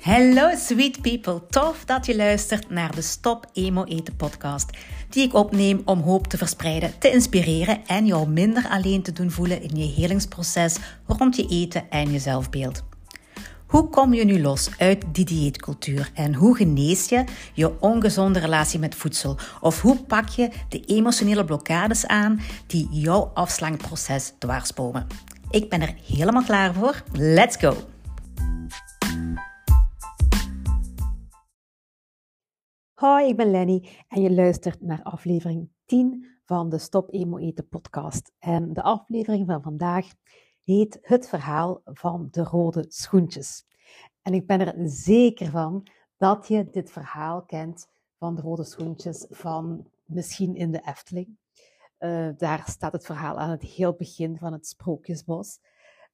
Hello sweet people, tof dat je luistert naar de Stop Emo Eten podcast, die ik opneem om hoop te verspreiden, te inspireren en jou minder alleen te doen voelen in je helingsproces rond je eten en je zelfbeeld. Hoe kom je nu los uit die dieetcultuur en hoe genees je je ongezonde relatie met voedsel? Of hoe pak je de emotionele blokkades aan die jouw afslankproces dwarsbomen? Ik ben er helemaal klaar voor. Let's go! Hoi, ik ben Lenny en je luistert naar aflevering 10 van de Stop Emo Eten podcast. En de aflevering van vandaag heet Het verhaal van de rode schoentjes. En ik ben er zeker van dat je dit verhaal kent van de rode schoentjes van misschien in de Efteling. Uh, daar staat het verhaal aan het heel begin van het Sprookjesbos.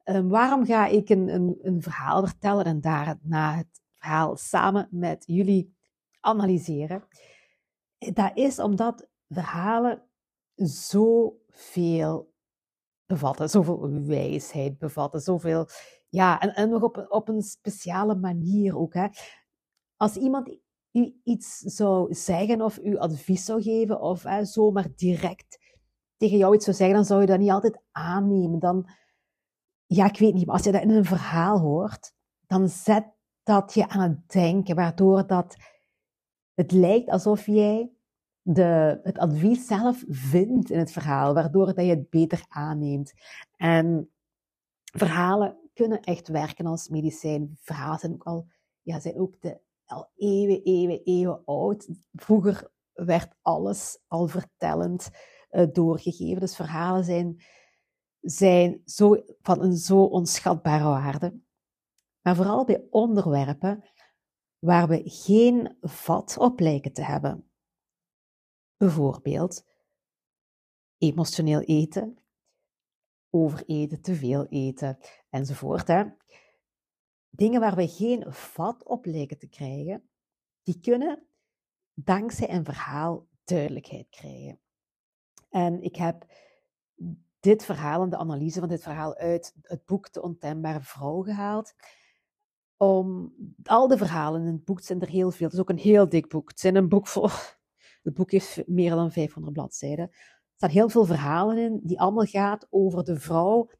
Uh, waarom ga ik een, een, een verhaal vertellen en daarna het verhaal samen met jullie analyseren. Dat is omdat verhalen zoveel bevatten, zoveel wijsheid bevatten, zoveel, ja, en, en nog op, op een speciale manier ook. Hè. Als iemand u iets zou zeggen of u advies zou geven of hè, zomaar direct tegen jou iets zou zeggen, dan zou je dat niet altijd aannemen. Dan, ja, ik weet niet, maar als je dat in een verhaal hoort, dan zet dat je aan het denken, waardoor dat het lijkt alsof jij de, het advies zelf vindt in het verhaal, waardoor dat je het beter aanneemt. En verhalen kunnen echt werken als medicijn. Verhalen zijn ook al, ja, zijn ook de, al eeuwen, eeuwen, eeuwen oud. Vroeger werd alles al vertellend uh, doorgegeven. Dus verhalen zijn, zijn zo, van een zo onschatbare waarde. Maar vooral bij onderwerpen waar we geen vat op lijken te hebben. Bijvoorbeeld emotioneel eten, overeten, te veel eten enzovoort. Hè. Dingen waar we geen vat op lijken te krijgen, die kunnen dankzij een verhaal duidelijkheid krijgen. En ik heb dit verhaal en de analyse van dit verhaal uit het boek De Ontembare Vrouw gehaald om al de verhalen in het boek zijn er heel veel. Het is ook een heel dik boek. Het, zijn een boek vol, het boek heeft meer dan 500 bladzijden. Er staan heel veel verhalen in die allemaal gaat over de vrouw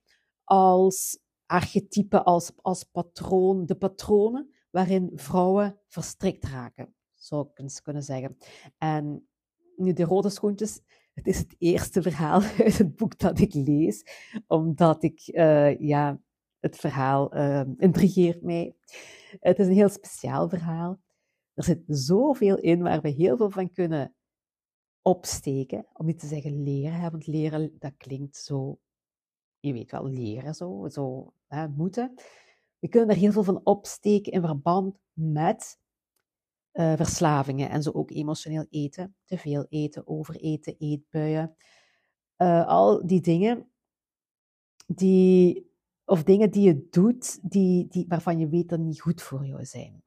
als archetype, als, als patroon, de patronen waarin vrouwen verstrikt raken, zou ik eens kunnen zeggen. En nu de rode schoentjes, het is het eerste verhaal uit het boek dat ik lees, omdat ik, uh, ja, het verhaal uh, intrigeert mij. Het is een heel speciaal verhaal. Er zit zoveel in waar we heel veel van kunnen opsteken. Om niet te zeggen leren, want leren, dat klinkt zo, je weet wel, leren zo, zo hè, moeten. We kunnen er heel veel van opsteken in verband met uh, verslavingen en zo ook emotioneel eten, te veel eten, overeten, eetbuien. Uh, al die dingen die of dingen die je doet die, die, waarvan je weet dat niet goed voor jou zijn.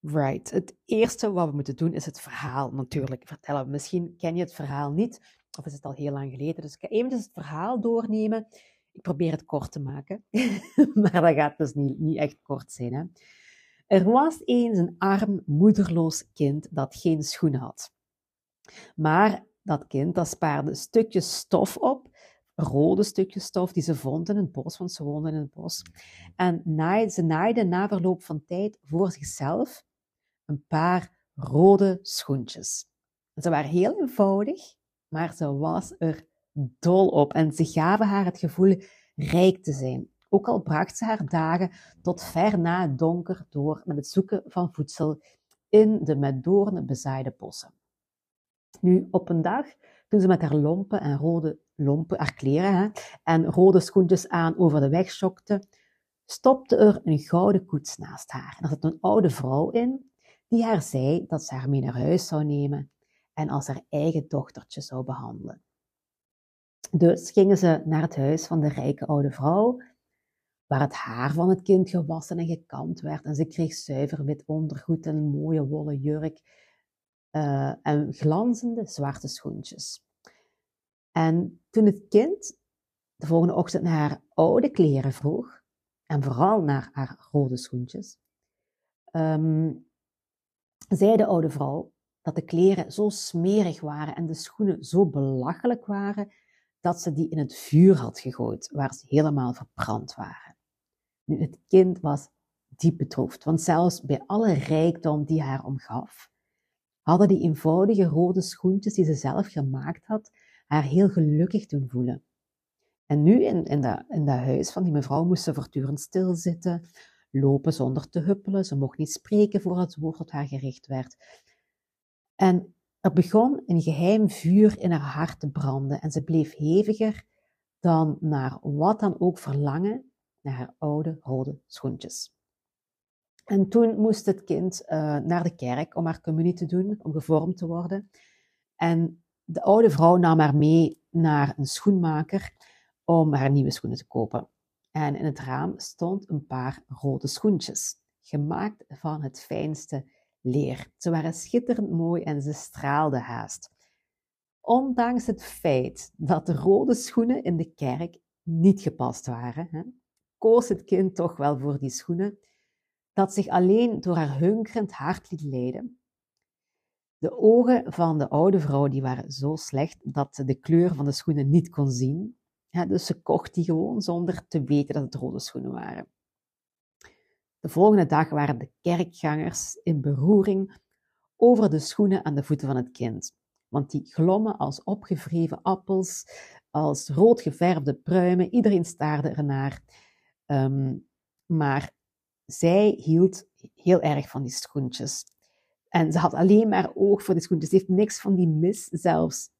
Right. Het eerste wat we moeten doen is het verhaal natuurlijk vertellen. Misschien ken je het verhaal niet, of is het al heel lang geleden. Dus ik ga even het verhaal doornemen. Ik probeer het kort te maken, maar dat gaat dus niet, niet echt kort zijn. Hè? Er was eens een arm, moederloos kind dat geen schoenen had. Maar dat kind dat spaarde stukjes stof op rode stukjes stof die ze vond in het bos, want ze woonden in het bos. En naaide, ze naaide na verloop van tijd voor zichzelf een paar rode schoentjes. Ze waren heel eenvoudig, maar ze was er dol op en ze gaven haar het gevoel rijk te zijn. Ook al bracht ze haar dagen tot ver na het donker door met het zoeken van voedsel in de met doornen bezaaide bossen. Nu, op een dag, toen ze met haar lompen en rode lompen, haar kleren en rode schoentjes aan over de weg schokte, stopte er een gouden koets naast haar. er zat een oude vrouw in, die haar zei dat ze haar mee naar huis zou nemen en als haar eigen dochtertje zou behandelen. Dus gingen ze naar het huis van de rijke oude vrouw, waar het haar van het kind gewassen en gekamd werd en ze kreeg zuiver wit ondergoed en een mooie wollen jurk uh, en glanzende zwarte schoentjes. En toen het kind de volgende ochtend naar haar oude kleren vroeg, en vooral naar haar rode schoentjes, um, zei de oude vrouw dat de kleren zo smerig waren en de schoenen zo belachelijk waren dat ze die in het vuur had gegooid, waar ze helemaal verbrand waren. Nu, het kind was diep bedroefd, want zelfs bij alle rijkdom die haar omgaf, hadden die eenvoudige rode schoentjes die ze zelf gemaakt had, haar heel gelukkig doen voelen. En nu in, in, dat, in dat huis van die mevrouw moest ze voortdurend stilzitten, lopen zonder te huppelen. Ze mocht niet spreken voor het woord tot haar gericht werd. En er begon een geheim vuur in haar hart te branden en ze bleef heviger dan naar wat dan ook verlangen naar haar oude rode schoentjes. En toen moest het kind uh, naar de kerk om haar communie te doen, om gevormd te worden. En de oude vrouw nam haar mee naar een schoenmaker om haar nieuwe schoenen te kopen. En in het raam stond een paar rode schoentjes, gemaakt van het fijnste leer. Ze waren schitterend mooi en ze straalden haast. Ondanks het feit dat de rode schoenen in de kerk niet gepast waren, hè, koos het kind toch wel voor die schoenen, dat zich alleen door haar hunkerend hart liet leiden. De ogen van de oude vrouw die waren zo slecht dat ze de kleur van de schoenen niet kon zien. Dus ze kocht die gewoon zonder te weten dat het rode schoenen waren. De volgende dag waren de kerkgangers in beroering over de schoenen aan de voeten van het kind. Want die glommen als opgevreven appels, als rood geverfde pruimen. Iedereen staarde ernaar. Um, maar zij hield heel erg van die schoentjes. En ze had alleen maar oog voor die schoentjes. Ze heeft niks van die mis zelfs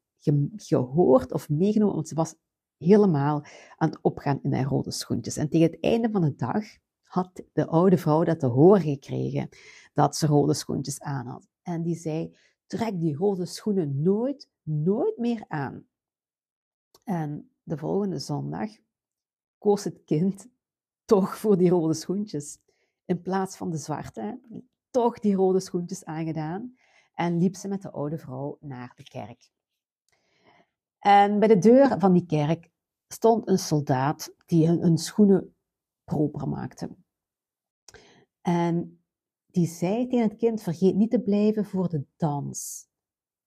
gehoord of meegenomen, want ze was helemaal aan het opgaan in haar rode schoentjes. En tegen het einde van de dag had de oude vrouw dat te horen gekregen, dat ze rode schoentjes aan had. En die zei, trek die rode schoenen nooit, nooit meer aan. En de volgende zondag koos het kind toch voor die rode schoentjes. In plaats van de zwarte, toch die rode schoentjes aangedaan en liep ze met de oude vrouw naar de kerk. En bij de deur van die kerk stond een soldaat die hun, schoenen proper maakte. En die zei tegen het kind, vergeet niet te blijven voor de dans.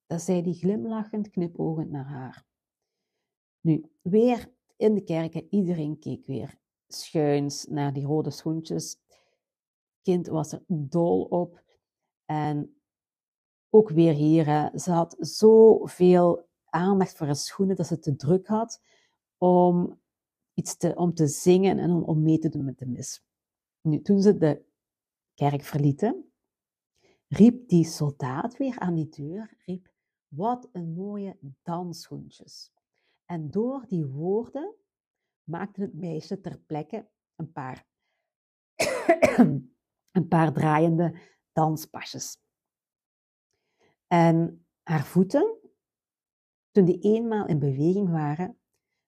Dat zei die glimlachend, knipoogend naar haar. Nu, weer in de kerk en iedereen keek weer schuins naar die rode schoentjes. Kind was er dol op. En ook weer hier, ze had zoveel aandacht voor haar schoenen dat ze te druk had om, iets te, om te zingen en om, om mee te doen met de mis. Nu, toen ze de kerk verlieten, riep die soldaat weer aan die deur, riep, wat een mooie dansschoentjes. En door die woorden maakte het meisje ter plekke een paar, een paar draaiende danspasjes. En haar voeten, toen die eenmaal in beweging waren,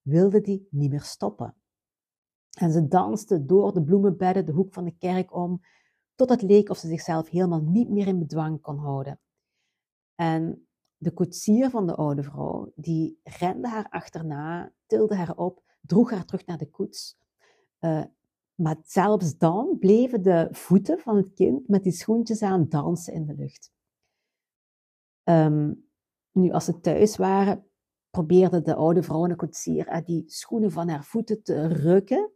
wilde die niet meer stoppen. En ze danste door de bloemenbedden de hoek van de kerk om, tot het leek of ze zichzelf helemaal niet meer in bedwang kon houden. En de koetsier van de oude vrouw, die rende haar achterna, tilde haar op, droeg haar terug naar de koets. Uh, maar zelfs dan bleven de voeten van het kind met die schoentjes aan dansen in de lucht. Um, nu, als ze thuis waren, probeerde de oude vrouw en de koetsier die schoenen van haar voeten te rukken.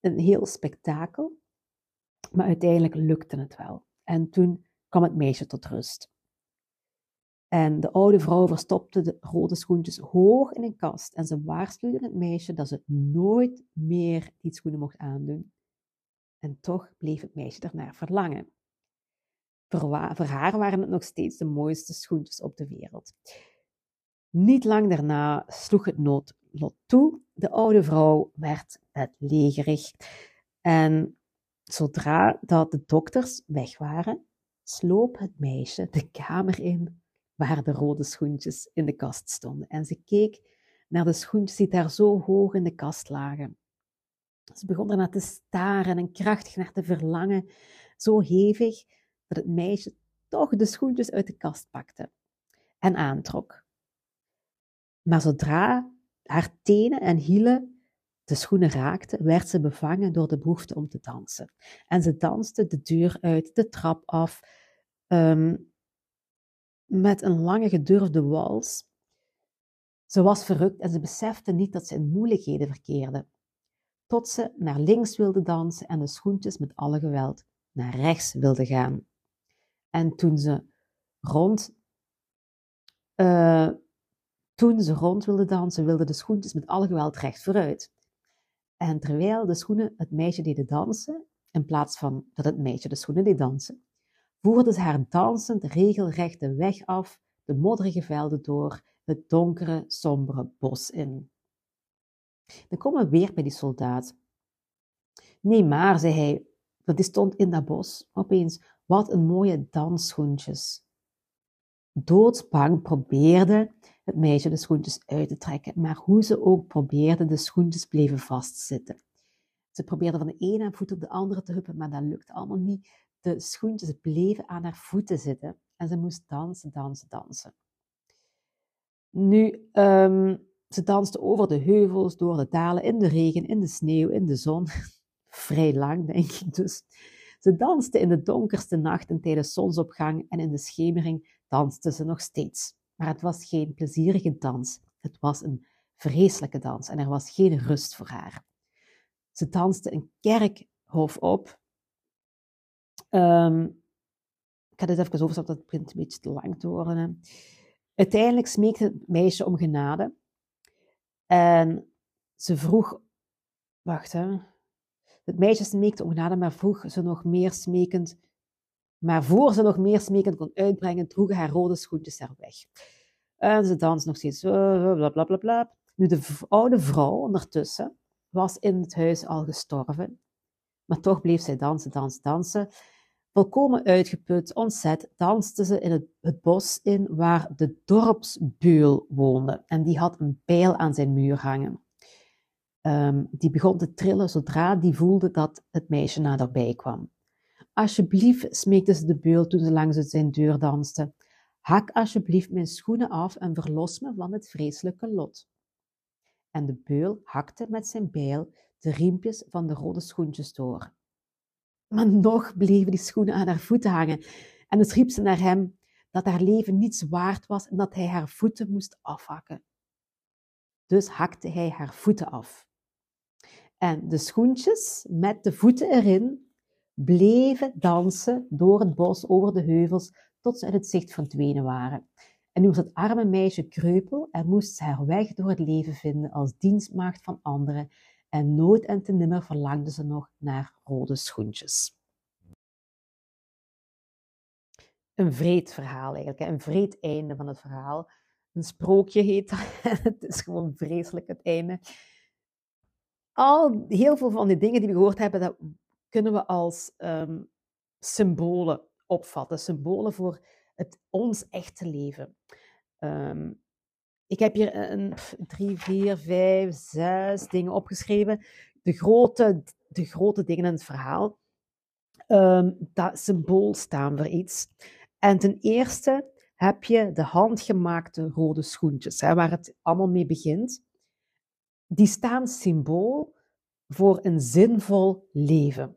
Een heel spektakel. Maar uiteindelijk lukte het wel. En toen kwam het meisje tot rust. En de oude vrouw verstopte de rode schoentjes hoog in een kast en ze waarschuwde het meisje dat ze nooit meer die schoenen mocht aandoen. En toch bleef het meisje ernaar verlangen. Voor, haar waren het nog steeds de mooiste schoentjes op de wereld. Niet lang daarna sloeg het noodlot toe. De oude vrouw werd legerig. En zodra dat de dokters weg waren, sloop het meisje de kamer in waar de rode schoentjes in de kast stonden. En ze keek naar de schoentjes die daar zo hoog in de kast lagen. Ze begon ernaar te staren en krachtig naar te verlangen, zo hevig dat het meisje toch de schoentjes uit de kast pakte en aantrok. Maar zodra haar tenen en hielen de schoenen raakte, werd ze bevangen door de behoefte om te dansen. En ze danste de deur uit, de trap af, ehm, met een lange gedurfde wals. Ze was verrukt en ze besefte niet dat ze in moeilijkheden verkeerde. Tot ze naar links wilde dansen en de schoentjes met alle geweld naar rechts wilde gaan. En toen ze rond, uh, toen ze rond wilde dansen, wilde de schoentjes met alle geweld recht vooruit. En terwijl de schoenen het meisje deden dansen, in plaats van dat het meisje de schoenen deed dansen, voerde ze haar dansend regelrecht de weg af, de modderige velden door, het donkere, sombere bos in. Dan komen we weer bij die soldaat. Nee, maar, zei hij, dat die stond in dat bos, opeens, wat een mooie dansschoentjes. Doodsbang probeerde het meisje de schoentjes uit te trekken, maar hoe ze ook probeerde, de schoentjes bleven vastzitten. Ze probeerde van de ene voet op de andere te huppen, maar dat lukte allemaal niet. De schoentjes bleven aan haar voeten zitten en ze moest dansen, dansen, dansen. Nu, um, ze danste over de heuvels, door de dalen, in de regen, in de sneeuw, in de zon. Vrij lang, denk ik dus. Ze danste in de donkerste nachten tijdens zonsopgang en in de schemering danste ze nog steeds. Maar het was geen plezierige dans. Het was een vreselijke dans en er was geen rust voor haar. Ze danste een kerkhof op. Um, ik ga dit even overstappen, dat begint een beetje te lang te worden. Uiteindelijk smeekte het meisje om genade. En ze vroeg, wacht hè. Het meisje smeekte om genade, maar vroeg ze nog meer smekend. Maar voor ze nog meer smekend kon uitbrengen, droeg haar rode schoentjes er weg. En ze danste nog steeds, bla bla bla bla. Nu, de oude vrouw ondertussen was in het huis al gestorven. Maar toch bleef zij dansen, dansen, dansen. Volkomen uitgeput, ontzet, danste ze in het, bos in waar de dorpsbeul woonde. En die had een pijl aan zijn muur hangen. Um, die begon te trillen zodra die voelde dat het meisje naderbij kwam. Alsjeblieft, smeekte ze de beul toen ze langs zijn deur danste. Hak alsjeblieft mijn schoenen af en verlos me van het vreselijke lot. En de beul hakte met zijn bijl de riempjes van de rode schoentjes door. Maar nog bleven die schoenen aan haar voeten hangen. En dus riep ze naar hem dat haar leven niets waard was en dat hij haar voeten moest afhakken. Dus hakte hij haar voeten af. En de schoentjes met de voeten erin bleven dansen door het bos, over de heuvels, tot ze uit het zicht verdwenen waren. En nu was het arme meisje kreupel en moest ze haar weg door het leven vinden als dienstmaagd van anderen en nooit en te nimmer verlangde ze nog naar rode schoentjes. Een vreed verhaal eigenlijk, een vreed einde van het verhaal. Een sprookje heet dat. het is gewoon vreselijk het einde. Al heel veel van die dingen die we gehoord hebben, dat kunnen we als um, symbolen opvatten. Symbolen voor het, ons echte leven. Um, ik heb hier een, drie, vier, vijf, zes dingen opgeschreven. De grote, de grote dingen in het verhaal. Um, dat symbool staan voor iets. En ten eerste heb je de handgemaakte rode schoentjes, hè, waar het allemaal mee begint. Die staan symbool voor een zinvol leven.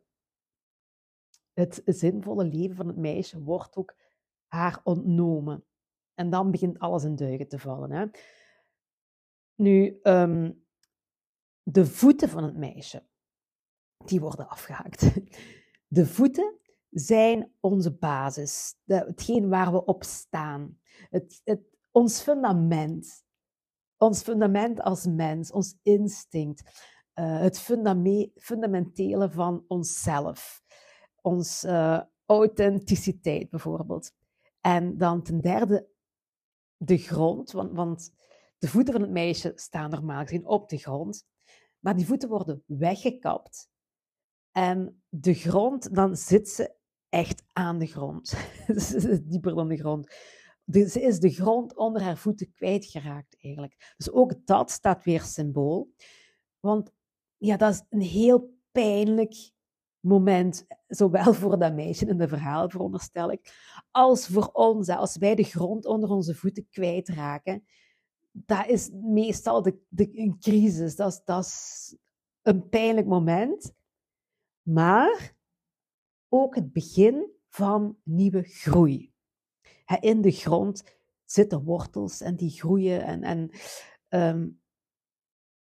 Het zinvolle leven van het meisje wordt ook haar ontnomen. En dan begint alles in duigen te vallen. Hè. Nu, um, de voeten van het meisje, die worden afgehaakt. De voeten zijn onze basis, hetgeen waar we op staan. Het, het, ons fundament. Ons fundament als mens, ons instinct. Uh, het fundamentele van onszelf. Onze uh, authenticiteit bijvoorbeeld. En dan ten derde de grond, want, want de voeten van het meisje staan normaal gezien op de grond, maar die voeten worden weggekapt. En de grond, dan zit ze echt aan de grond. dieper dan de grond. ze is de grond onder haar voeten kwijtgeraakt eigenlijk. Dus ook dat staat weer symbool. Want ja, dat is een heel pijnlijk moment, zowel voor dat meisje in de verhaal, veronderstel ik, als voor ons. Als wij de grond onder onze voeten kwijtraken, dat is meestal de, de, een crisis. Dat is, dat is een pijnlijk moment, maar ook het begin van nieuwe groei. In de grond zitten wortels en die groeien en, en ehm,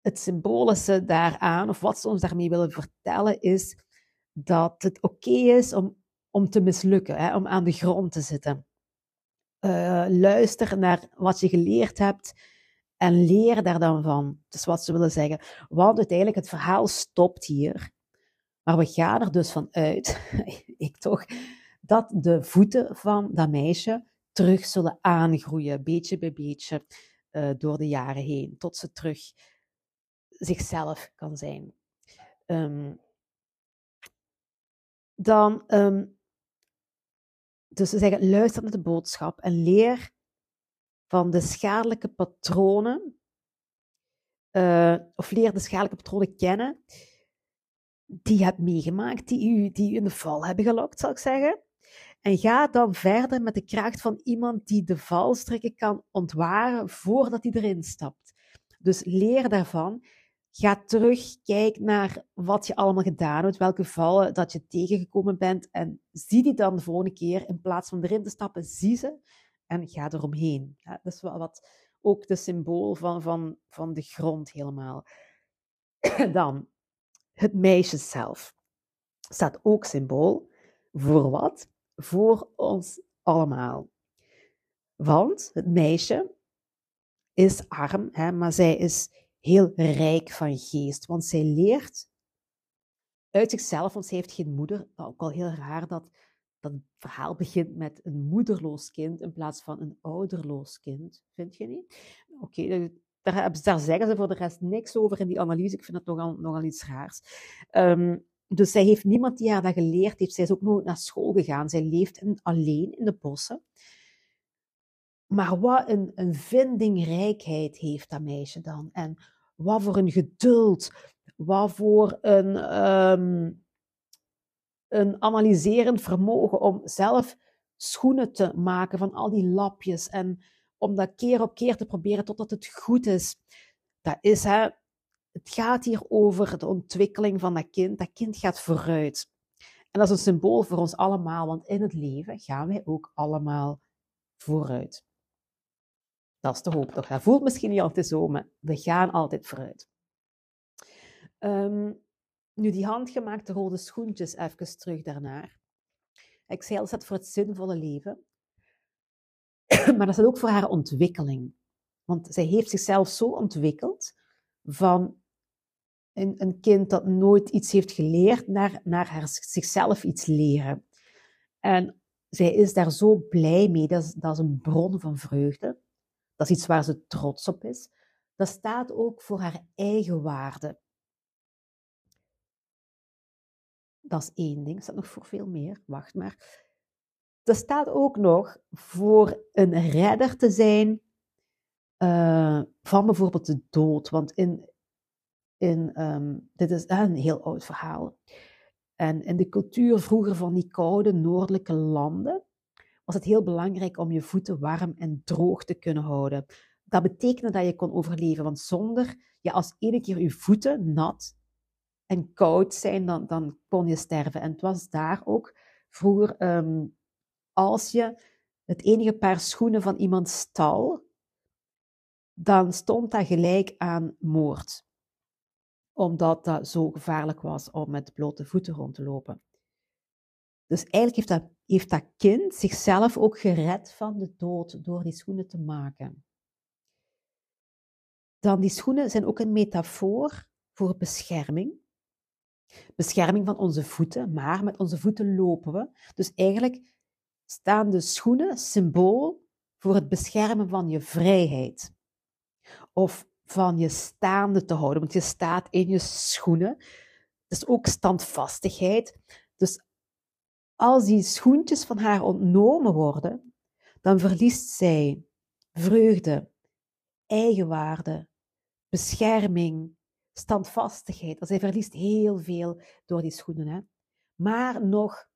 het symbolische daaraan, of wat ze ons daarmee willen vertellen, is dat het oké is om, om te mislukken, hè, om aan de grond te zitten. Uh, luister naar wat je geleerd hebt en leer daar dan van. Is wat ze willen zeggen. Want uiteindelijk, het verhaal stopt hier. Maar we gaan er dus van uit, ik toch, dat de voeten van dat meisje terug zullen aangroeien, beetje bij beetje, uh, door de jaren heen, tot ze terug zichzelf kan zijn. Um, dan, um, dus ze zeggen, luister naar de boodschap en leer van de schadelijke patronen, uh, of leer de schadelijke patronen kennen die je hebt meegemaakt, die u, die in de val hebben gelokt, zal ik zeggen. En ga dan verder met de kracht van iemand die de valstrikken kan ontwaren voordat hij erin stapt. Dus leer daarvan Ga terug, kijk naar wat je allemaal gedaan hebt, welke vallen dat je tegengekomen bent en zie die dan de volgende keer in plaats van erin te stappen, zie ze en ga eromheen. Ja, dat is wel wat ook de symbool van, van, van de grond helemaal. Dan, het meisje zelf staat ook symbool voor wat? Voor ons allemaal. Want het meisje is arm, hè, maar zij is heel rijk van geest. Want zij leert uit zichzelf, want zij heeft geen moeder. Ook al heel raar dat dat verhaal begint met een moederloos kind in plaats van een ouderloos kind. Vind je niet? Oké, okay, daar, daar, zeggen ze voor de rest niks over in die analyse. Ik vind dat nogal, nogal iets raars. Um, dus zij heeft niemand die haar dat geleerd heeft. Zij is ook nooit naar school gegaan. Zij leeft alleen in de bossen. Maar wat een, een vindingrijkheid heeft dat meisje dan. En wat voor een geduld, wat voor een, um, een analyserend vermogen om zelf schoenen te maken van al die lapjes en om dat keer op keer te proberen totdat het goed is. Dat is, hè, het gaat hier over de ontwikkeling van dat kind. Dat kind gaat vooruit. En dat is een symbool voor ons allemaal, want in het leven gaan wij ook allemaal vooruit. Dat is de hoop toch. Dat voelt misschien niet altijd zo, maar we gaan altijd vooruit. Um, nu, die handgemaakte rode schoentjes, even terug daarnaar. Al, dat voor het zinvolle leven. maar dat is ook voor haar ontwikkeling. Want zij heeft zichzelf zo ontwikkeld van een, een kind dat nooit iets heeft geleerd, naar, naar haar, zichzelf iets leren. En zij is daar zo blij mee. Dat is, dat is een bron van vreugde. Dat is iets waar ze trots op is. Dat staat ook voor haar eigen waarde. Dat is één ding. Staat nog voor veel meer. Wacht maar. Dat staat ook nog voor een redder te zijn uh, van bijvoorbeeld de dood. Want in, in, um, dit is een heel oud verhaal. En in de cultuur vroeger van die koude noordelijke landen was het heel belangrijk om je voeten warm en droog te kunnen houden. Dat betekende dat je kon overleven, want zonder, ja, als ene keer je voeten nat en koud zijn, dan, dan kon je sterven. En het was daar ook vroeger, um, als je het enige paar schoenen van iemand stal, dan stond dat gelijk aan moord. Omdat dat zo gevaarlijk was om met blote voeten rond te lopen. Dus eigenlijk heeft dat, heeft dat kind zichzelf ook gered van de dood door die schoenen te maken. Dan die schoenen zijn ook een metafoor voor bescherming. Bescherming van onze voeten, maar met onze voeten lopen we. Dus eigenlijk staan de schoenen symbool voor het beschermen van je vrijheid. Of van je staande te houden, want je staat in je schoenen. Is ook standvastigheid. Dus als die schoentjes van haar ontnomen worden, dan verliest zij vreugde, eigenwaarde, bescherming, standvastigheid. Zij verliest heel veel door die schoenen. Hè? Maar nog,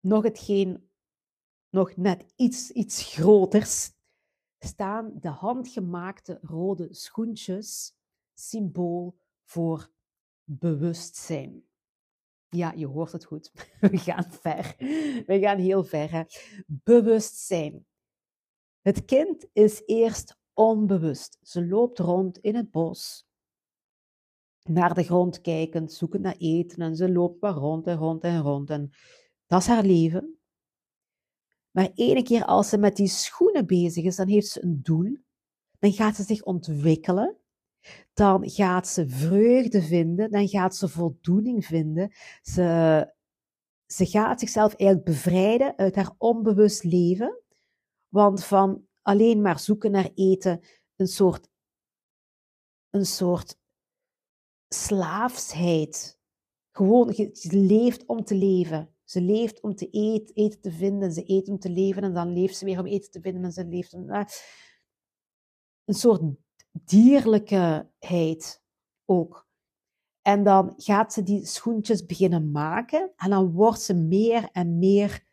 nog hetgeen, nog net iets, iets groters, staan de handgemaakte rode schoentjes symbool voor bewustzijn. Ja, je hoort het goed. We gaan ver. We gaan heel ver. Hè? Bewustzijn. Het kind is eerst onbewust. Ze loopt rond in het bos, naar de grond kijkend, zoekend naar eten en ze loopt maar rond en rond en rond. En dat is haar leven. Maar ene keer als ze met die schoenen bezig is, dan heeft ze een doel. Dan gaat ze zich ontwikkelen. Dan gaat ze vreugde vinden. Dan gaat ze voldoening vinden. Ze, ze gaat zichzelf eigenlijk bevrijden uit haar onbewust leven. Want van alleen maar zoeken naar eten, een soort, een soort slaafsheid. Gewoon, ze leeft om te leven. Ze leeft om te eten, eten te vinden. Ze eet om te leven en dan leeft ze weer om eten te vinden en ze leeft. Eh, een soort dierlijkeheid ook. En dan gaat ze die schoentjes beginnen maken en dan wordt ze meer en meer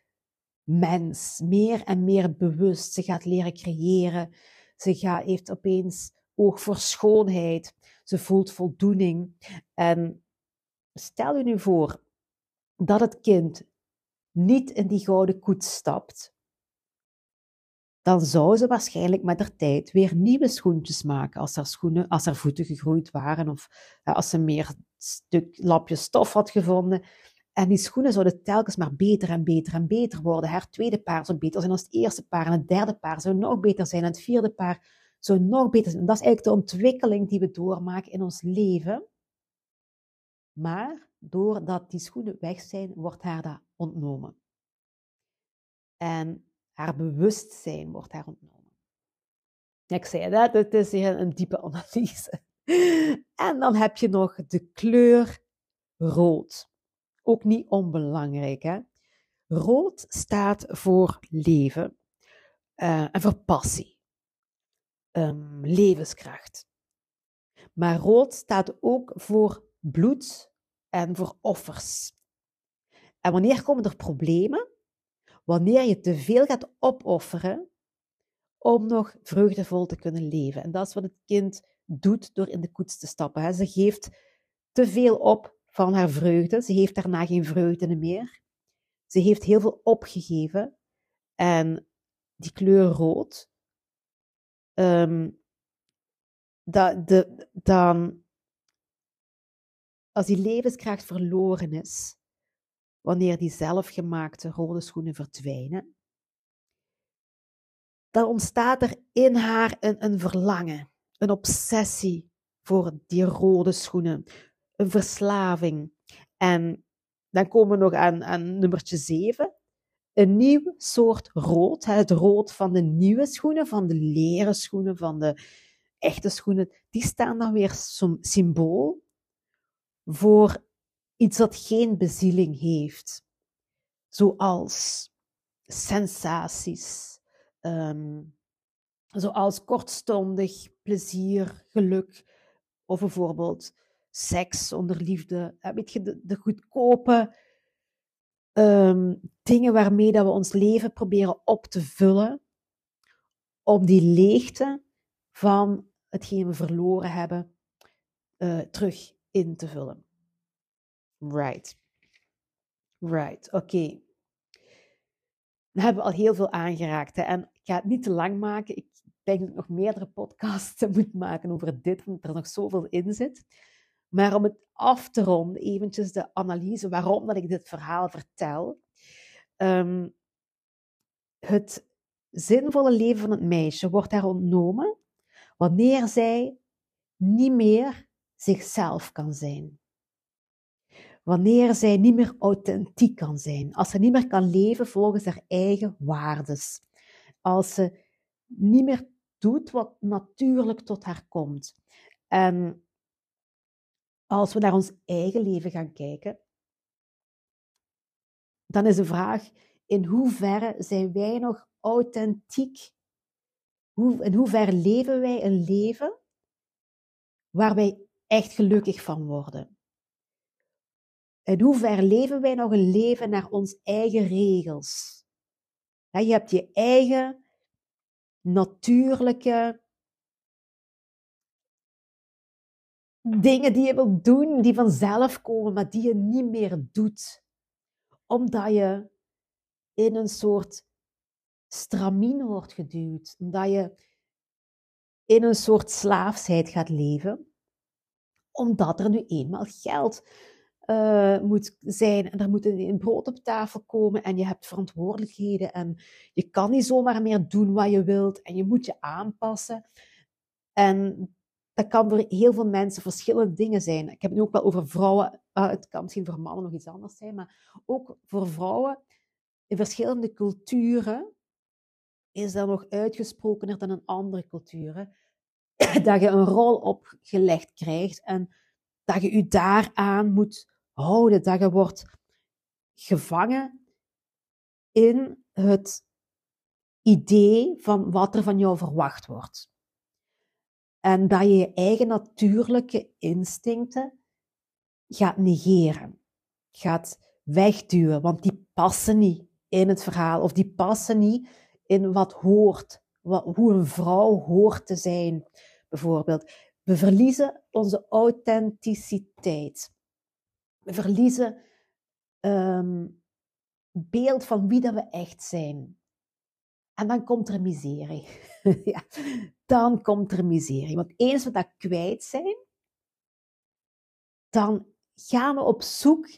mens, meer en meer bewust. Ze gaat leren creëren. Ze gaat, heeft opeens oog voor schoonheid. Ze voelt voldoening. En stel je nu voor dat het kind niet in die gouden koets stapt, dan zou ze waarschijnlijk met haar tijd weer nieuwe schoentjes maken als haar, schoenen, als haar voeten gegroeid waren of als ze meer stuk lapje stof had gevonden. En die schoenen zouden telkens maar beter en beter en beter worden. Haar tweede paar zou beter zijn dan het eerste paar. En het derde paar zou nog beter zijn. En het vierde paar zou nog beter zijn. Dat is eigenlijk de ontwikkeling die we doormaken in ons leven. Maar doordat die schoenen weg zijn, wordt haar dat ontnomen. En haar bewustzijn wordt haar ontnomen. Ik zei dat, het is een diepe analyse. En dan heb je nog de kleur rood. Ook niet onbelangrijk. Hè? Rood staat voor leven uh, en voor passie, um, levenskracht. Maar rood staat ook voor bloed en voor offers. En wanneer komen er problemen? Wanneer je te veel gaat opofferen om nog vreugdevol te kunnen leven. En dat is wat het kind doet door in de koets te stappen. Ze geeft te veel op van haar vreugde. Ze heeft daarna geen vreugde meer. Ze heeft heel veel opgegeven. En die kleur rood, um, dat, de, dan, als die levenskracht verloren is, wanneer die zelfgemaakte rode schoenen verdwijnen, dan ontstaat er in haar een, een verlangen, een obsessie voor die rode schoenen, een verslaving. En dan komen we nog aan, aan nummertje 7. Een nieuw soort rood. Het rood van de nieuwe schoenen, van de leren schoenen, van de echte schoenen. Die staan dan weer symbool voor iets dat geen bezieling heeft. Zoals sensaties, um, zoals kortstondig plezier, geluk, of bijvoorbeeld seks, onder liefde. Weet je, de, goedkope um, dingen waarmee dat we ons leven proberen op te vullen, om die leegte van hetgeen we verloren hebben uh, terug in te vullen. Right. Right, oké. We hebben al heel veel aangeraakt hè? en ik ga het niet te lang maken. Ik denk dat ik nog meerdere podcasts moet maken over dit, omdat er nog zoveel in zit. Maar om het af te ronden, eventjes de analyse waarom dat ik dit verhaal vertel. Um, het zinvolle leven van het meisje wordt haar ontnomen wanneer zij niet meer zichzelf kan zijn. Wanneer zij niet meer authentiek kan zijn. Als ze niet meer kan leven volgens haar eigen waardes. Als ze niet meer doet wat natuurlijk tot haar komt. En als we naar ons eigen leven gaan kijken, dan is de vraag: in hoeverre zijn wij nog authentiek? In hoeverre leven wij een leven waar wij echt gelukkig van worden? In hoeverre leven wij nog een leven naar ons eigen regels? je hebt je eigen natuurlijke dingen die je wilt doen, die vanzelf komen, maar die je niet meer doet. Omdat je in een soort stramien wordt geduwd. Omdat je in een soort slaafsheid gaat leven. Omdat er nu eenmaal geld uh, moet zijn en er moet een brood op tafel komen en je hebt verantwoordelijkheden en je kan niet zomaar meer doen wat je wilt en je moet je aanpassen. En dat kan voor heel veel mensen verschillende dingen zijn. Ik heb het nu ook wel over vrouwen, uh, het kan misschien voor mannen nog iets anders zijn, maar ook voor vrouwen in verschillende culturen is dat nog uitgesprokener dan in andere culturen. Dat je een rol opgelegd krijgt en dat je je daaraan moet houden, dat je wordt gevangen in het idee van wat er van jou verwacht wordt. En dat je je eigen natuurlijke instincten gaat negeren, gaat wegduwen, want die passen niet in het verhaal of die passen niet in wat hoort, wat, hoe een vrouw hoort te zijn, bijvoorbeeld. We verliezen onze authenticiteit. We verliezen um, beeld van wie dat we echt zijn. En dan komt er miserie. ja, dan komt er miserie. Want eens we dat kwijt zijn, dan gaan we op zoek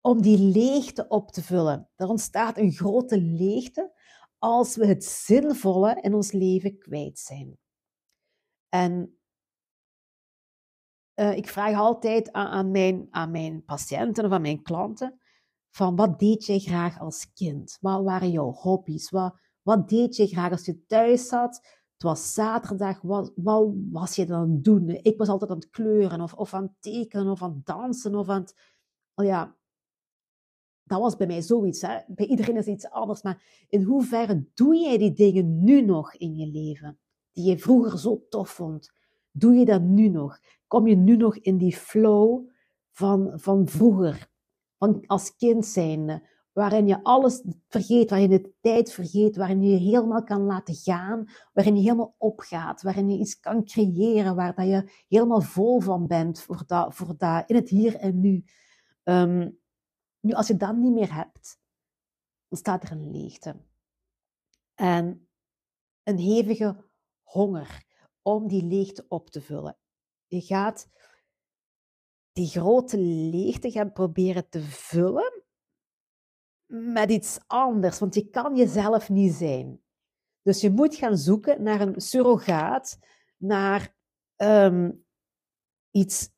om die leegte op te vullen. Er ontstaat een grote leegte als we het zinvolle in ons leven kwijt zijn. En uh, ik vraag altijd aan, aan, mijn, aan mijn patiënten of aan mijn klanten, van wat deed jij graag als kind? Wat waren jouw hobby's? Wat, wat deed je graag als je thuis zat? Het was zaterdag, wat, wat was je dan aan het doen? Ik was altijd aan het kleuren of, of aan het tekenen of aan het dansen of aan. Oh ja, dat was bij mij zoiets. Hè? Bij iedereen is iets anders. Maar in hoeverre doe jij die dingen nu nog in je leven? Die je vroeger zo tof vond. Doe je dat nu nog? Kom je nu nog in die flow van, van vroeger? Van als kind zijnde. Waarin je alles vergeet, waarin je de tijd vergeet, waarin je helemaal kan laten gaan, waarin je helemaal opgaat, waarin je iets kan creëren, waar dat je helemaal vol van bent voor dat, voor dat in het hier en nu. Ehm, nu, als je dat niet meer hebt, dan staat er een leegte. En een hevige honger om die leegte op te vullen. Je gaat die grote leegte gaan proberen te vullen met iets anders, want je kan jezelf niet zijn. Dus je moet gaan zoeken naar een surrogaat, naar um, iets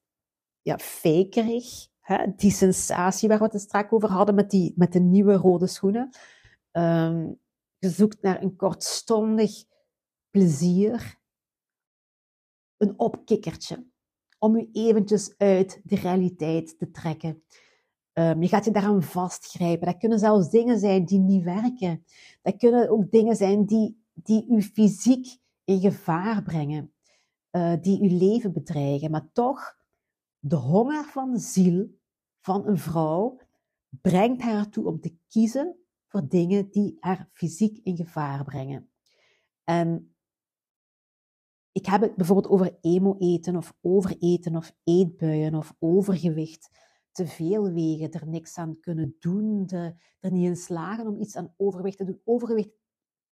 ja, fakerig, hè, die sensatie waar we het straks over hadden met, die, met de nieuwe rode schoenen. Um, je zoekt naar een kortstondig plezier, een opkikkertje, om je eventjes uit de realiteit te trekken. Um, je gaat je daaraan vastgrijpen. Dat kunnen zelfs dingen zijn die niet werken. Dat kunnen ook dingen zijn die, die u fysiek in gevaar brengen, uh, die uw leven bedreigen. Maar toch, de honger van de ziel van een vrouw brengt haar ertoe om te kiezen voor dingen die haar fysiek in gevaar brengen. En ik heb het bijvoorbeeld over emo-eten of overeten of eetbuien of overgewicht. Te veel wegen, er niks aan kunnen doen, er niet in slagen om iets aan overgewicht te doen. Overgewicht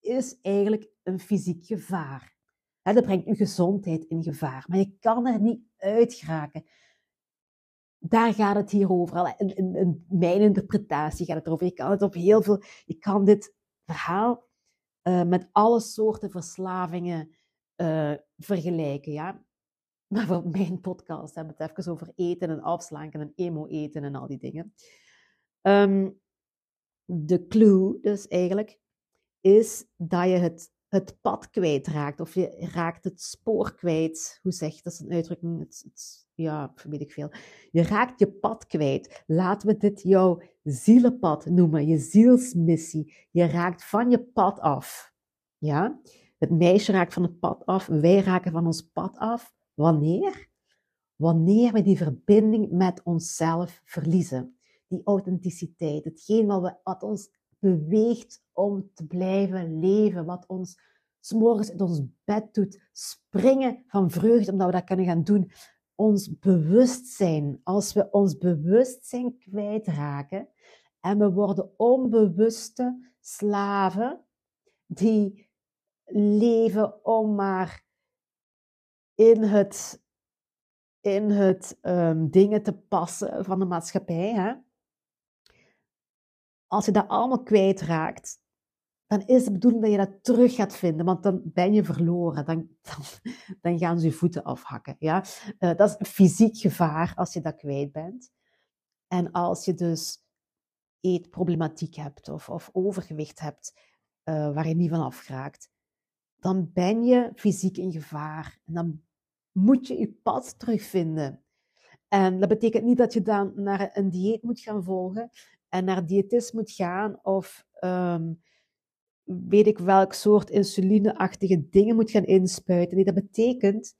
is eigenlijk een fysiek gevaar. dat brengt uw gezondheid in gevaar, maar je kan er niet uit geraken. Daar gaat het hier over. In, in, mijn interpretatie gaat het erover. Je kan het op heel veel. Je kan dit verhaal uh, met alle soorten verslavingen uh, vergelijken. Ja? Maar voor mijn podcast hebben we het even over eten en afslanken en emo-eten en al die dingen. Um, de clue dus eigenlijk is dat je het, het pad kwijtraakt of je raakt het spoor kwijt. Hoe zeg je dat? is een uitdrukking. Het, ja, weet ik veel. Je raakt je pad kwijt. Laten we dit jouw zielenpad noemen, je zielsmissie. Je raakt van je pad af. Ja? Het meisje raakt van het pad af, wij raken van ons pad af. Wanneer? Wanneer we die verbinding met onszelf verliezen. Die authenticiteit, hetgeen wat, we, wat ons beweegt om te blijven leven, wat ons s'morgens in ons bed doet springen van vreugde omdat we dat kunnen gaan doen. ons bewustzijn, als we ons bewustzijn kwijtraken en we worden onbewuste slaven die leven om maar in het, in het um, dingen te passen van de maatschappij. Hè? Als je dat allemaal kwijtraakt, dan is de bedoeling dat je dat terug gaat vinden, want dan ben je verloren. Dan, dan, gaan ze je voeten afhakken. Ja? Uh, dat is fysiek gevaar als je dat kwijt bent. En als je dus eetproblematiek hebt of, of overgewicht hebt, uh, waar je niet van afraakt, dan ben je fysiek in gevaar. En dan moet je je pad terugvinden. En dat betekent niet dat je dan naar een dieet moet gaan volgen en naar diëtist moet gaan of um, weet ik welk soort insulineachtige dingen moet gaan inspuiten. Nee, dat betekent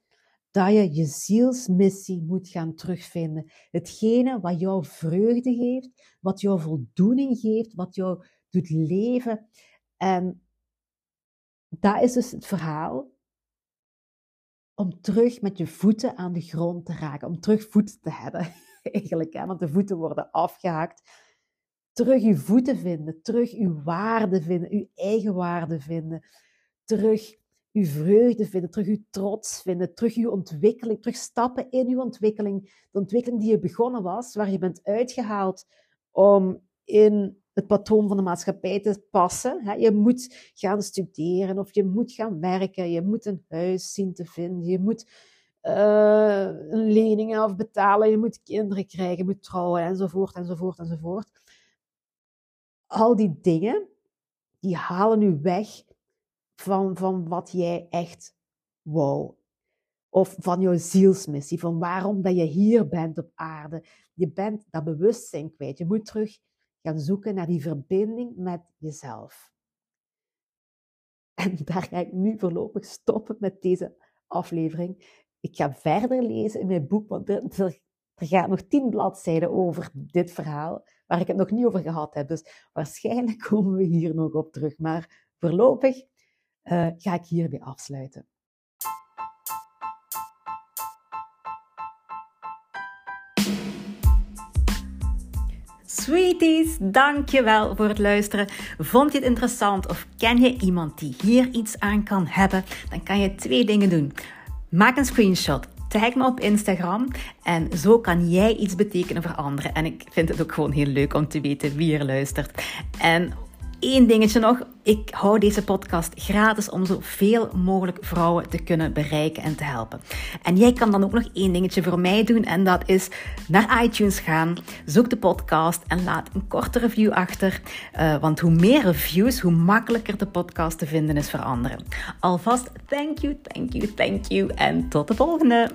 dat je je zielsmissie moet gaan terugvinden. Hetgene wat jou vreugde geeft, wat jou voldoening geeft, wat jou doet leven. En dat is dus het verhaal om terug met je voeten aan de grond te raken, om terug voeten te hebben, eigenlijk, hè? want de voeten worden afgehaakt. Terug je voeten vinden, terug je waarde vinden, je eigen waarde vinden, terug je vreugde vinden, terug je trots vinden, terug je ontwikkeling, terug stappen in je ontwikkeling, de ontwikkeling die je begonnen was, waar je bent uitgehaald om in het patroon van de maatschappij te passen. Je moet gaan studeren of je moet gaan werken, je moet een huis zien te vinden, je moet uh, een lening afbetalen, je moet kinderen krijgen, je moet trouwen enzovoort enzovoort enzovoort. Al die dingen, die halen u weg van, van wat jij echt wou. Of van jouw zielsmissie, van waarom dat je hier bent op aarde. Je bent dat bewustzijn kwijt. Je moet terug gaan zoeken naar die verbinding met jezelf. En daar ga ik nu voorlopig stoppen met deze aflevering. Ik ga verder lezen in mijn boek, want er, gaat nog tien bladzijden over dit verhaal, waar ik het nog niet over gehad heb. Dus waarschijnlijk komen we hier nog op terug. Maar voorlopig uh, ga ik hierbij afsluiten. Sweeties, dankjewel voor het luisteren. Vond je het interessant of ken je iemand die hier iets aan kan hebben? Dan kan je twee dingen doen. Maak een screenshot. Tag me op Instagram en zo kan jij iets betekenen voor anderen. En ik vind het ook gewoon heel leuk om te weten wie er luistert. En Eén dingetje nog. Ik hou deze podcast gratis om zoveel mogelijk vrouwen te kunnen bereiken en te helpen. En jij kan dan ook nog één dingetje voor mij doen. En dat is naar iTunes gaan. Zoek de podcast en laat een korte review achter. Uh, want hoe meer reviews, hoe makkelijker de podcast te vinden is voor anderen. Alvast thank you, thank you, thank you. En tot de volgende.